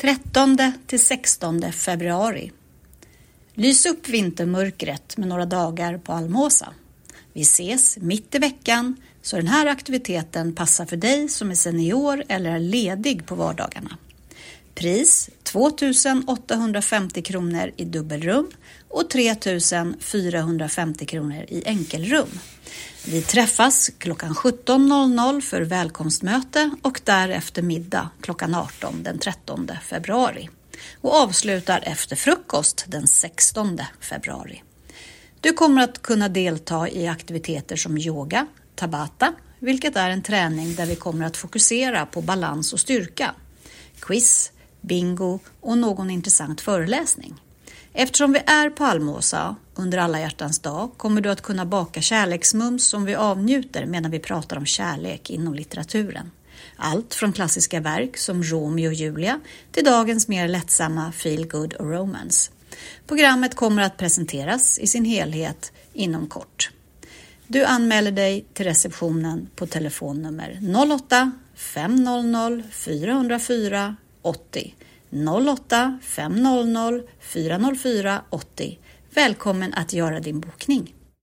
13 till 16 februari. Lys upp vintermörkret med några dagar på Almåsa. Vi ses mitt i veckan så den här aktiviteten passar för dig som är senior eller är ledig på vardagarna. Pris 2850 kronor i dubbelrum och 3450 kronor i enkelrum. Vi träffas klockan 17.00 för välkomstmöte och därefter middag klockan 18 den 13 februari och avslutar efter frukost den 16 februari. Du kommer att kunna delta i aktiviteter som yoga, tabata, vilket är en träning där vi kommer att fokusera på balans och styrka, quiz, bingo och någon intressant föreläsning. Eftersom vi är på Almåsa under alla hjärtans dag kommer du att kunna baka kärleksmums som vi avnjuter medan vi pratar om kärlek inom litteraturen. Allt från klassiska verk som Romeo och Julia till dagens mer lättsamma Feel Good och Romance. Programmet kommer att presenteras i sin helhet inom kort. Du anmäler dig till receptionen på telefonnummer 08 500 404 80 08 500 404 80. Välkommen att göra din bokning.